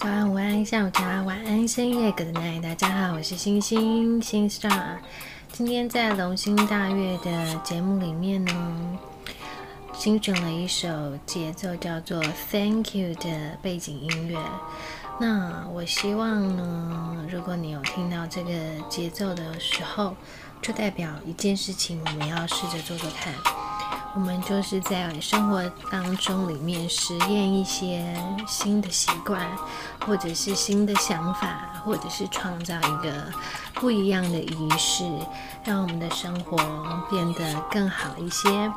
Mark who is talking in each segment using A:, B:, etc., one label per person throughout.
A: 早安、午安、下午茶、晚安、深夜，Good night，大家好，我是星星星 star。今天在龙星大悦的节目里面呢，新选了一首节奏叫做 Thank You 的背景音乐。那我希望呢，如果你有听到这个节奏的时候，就代表一件事情，我们要试着做做看。我们就是在生活当中里面实验一些新的习惯，或者是新的想法，或者是创造一个不一样的仪式，让我们的生活变得更好一些。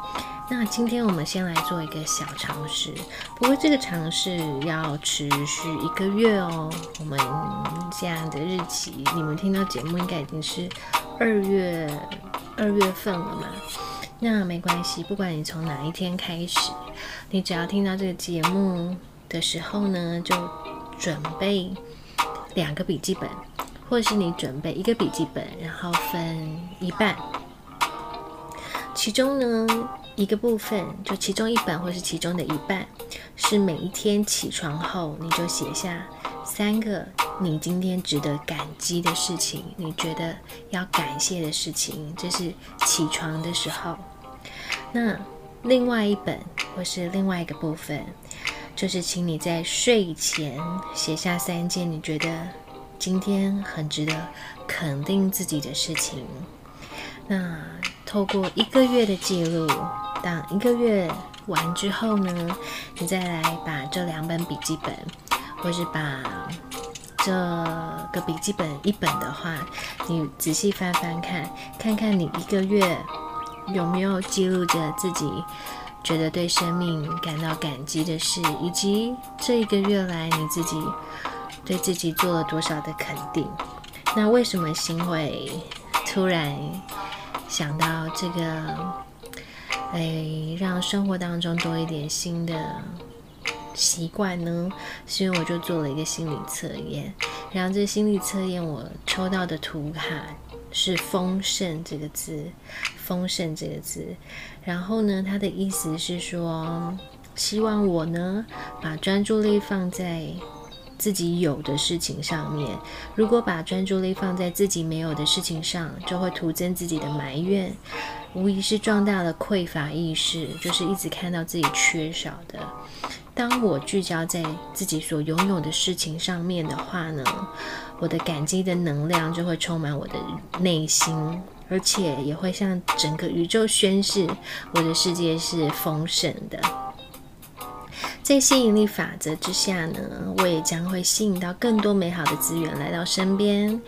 A: 那今天我们先来做一个小尝试，不过这个尝试要持续一个月哦。我们现在的日期，你们听到节目应该已经是二月二月份了嘛？那没关系，不管你从哪一天开始，你只要听到这个节目的时候呢，就准备两个笔记本，或是你准备一个笔记本，然后分一半，其中呢一个部分，就其中一本或是其中的一半，是每一天起床后你就写下三个你今天值得感激的事情，你觉得要感谢的事情，这是起床的时候。那另外一本或是另外一个部分，就是请你在睡前写下三件你觉得今天很值得肯定自己的事情。那透过一个月的记录，当一个月完之后呢，你再来把这两本笔记本，或是把这个笔记本一本的话，你仔细翻翻看，看看你一个月。有没有记录着自己觉得对生命感到感激的事，以及这一个月来你自己对自己做了多少的肯定？那为什么心会突然想到这个？哎，让生活当中多一点新的习惯呢？是因为我就做了一个心理测验，然后这心理测验我抽到的图卡。是丰盛这个字，丰盛这个字，然后呢，它的意思是说，希望我呢，把专注力放在自己有的事情上面。如果把专注力放在自己没有的事情上，就会徒增自己的埋怨，无疑是壮大了匮乏意识，就是一直看到自己缺少的。当我聚焦在自己所拥有的事情上面的话呢？我的感激的能量就会充满我的内心，而且也会向整个宇宙宣示我的世界是丰盛的。在吸引力法则之下呢，我也将会吸引到更多美好的资源来到身边，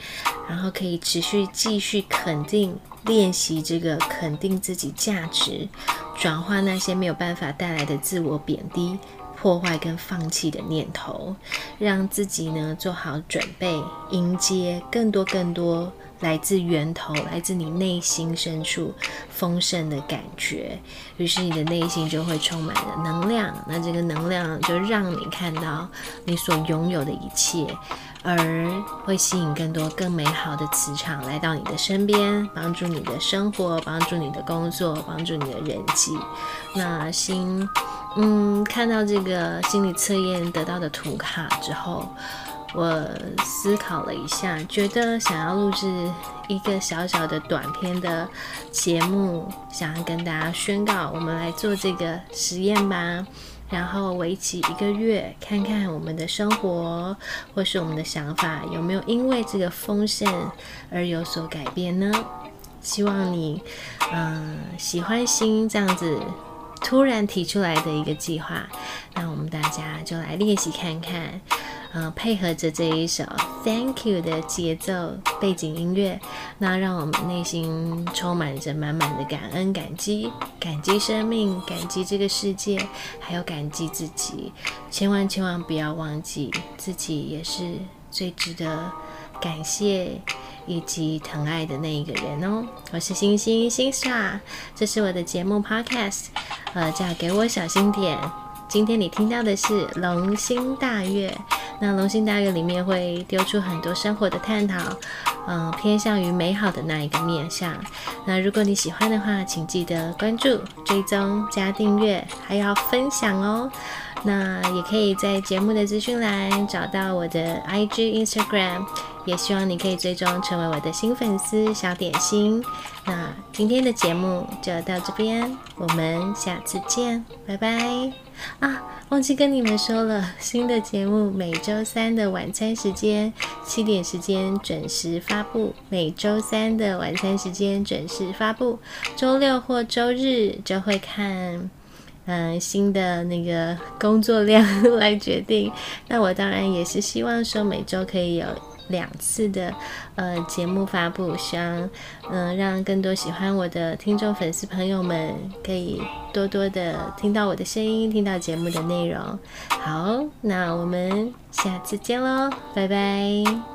A: 然后可以持续继续肯定练习这个肯定自己价值，转化那些没有办法带来的自我贬低。破坏跟放弃的念头，让自己呢做好准备，迎接更多更多来自源头、来自你内心深处丰盛的感觉。于是你的内心就会充满了能量，那这个能量就让你看到你所拥有的一切，而会吸引更多更美好的磁场来到你的身边，帮助你的生活，帮助你的工作，帮助你的人际。那心。嗯，看到这个心理测验得到的图卡之后，我思考了一下，觉得想要录制一个小小的短片的节目，想要跟大家宣告，我们来做这个实验吧。然后为期一个月，看看我们的生活或是我们的想法有没有因为这个丰盛而有所改变呢？希望你，嗯，喜欢心这样子。突然提出来的一个计划，那我们大家就来练习看看，嗯，配合着这一首 Thank You 的节奏背景音乐，那让我们内心充满着满满的感恩、感激、感激生命、感激这个世界，还有感激自己。千万千万不要忘记，自己也是最值得感谢。以及疼爱的那一个人哦，我是星星星沙这是我的节目 podcast，呃，叫给我小心点。今天你听到的是龙星大悦，那龙星大悦里面会丢出很多生活的探讨，嗯，偏向于美好的那一个面向。那如果你喜欢的话，请记得关注、追踪、加订阅，还要分享哦。那也可以在节目的资讯栏找到我的 IG、Instagram，也希望你可以最终成为我的新粉丝小点心。那今天的节目就到这边，我们下次见，拜拜啊！忘记跟你们说了，新的节目每周三的晚餐时间七点时间准时发布，每周三的晚餐时间准时发布，周六或周日就会看。嗯，新的那个工作量来决定。那我当然也是希望说每周可以有两次的呃节目发布，希望嗯让更多喜欢我的听众粉丝朋友们可以多多的听到我的声音，听到节目的内容。好，那我们下次见喽，拜拜。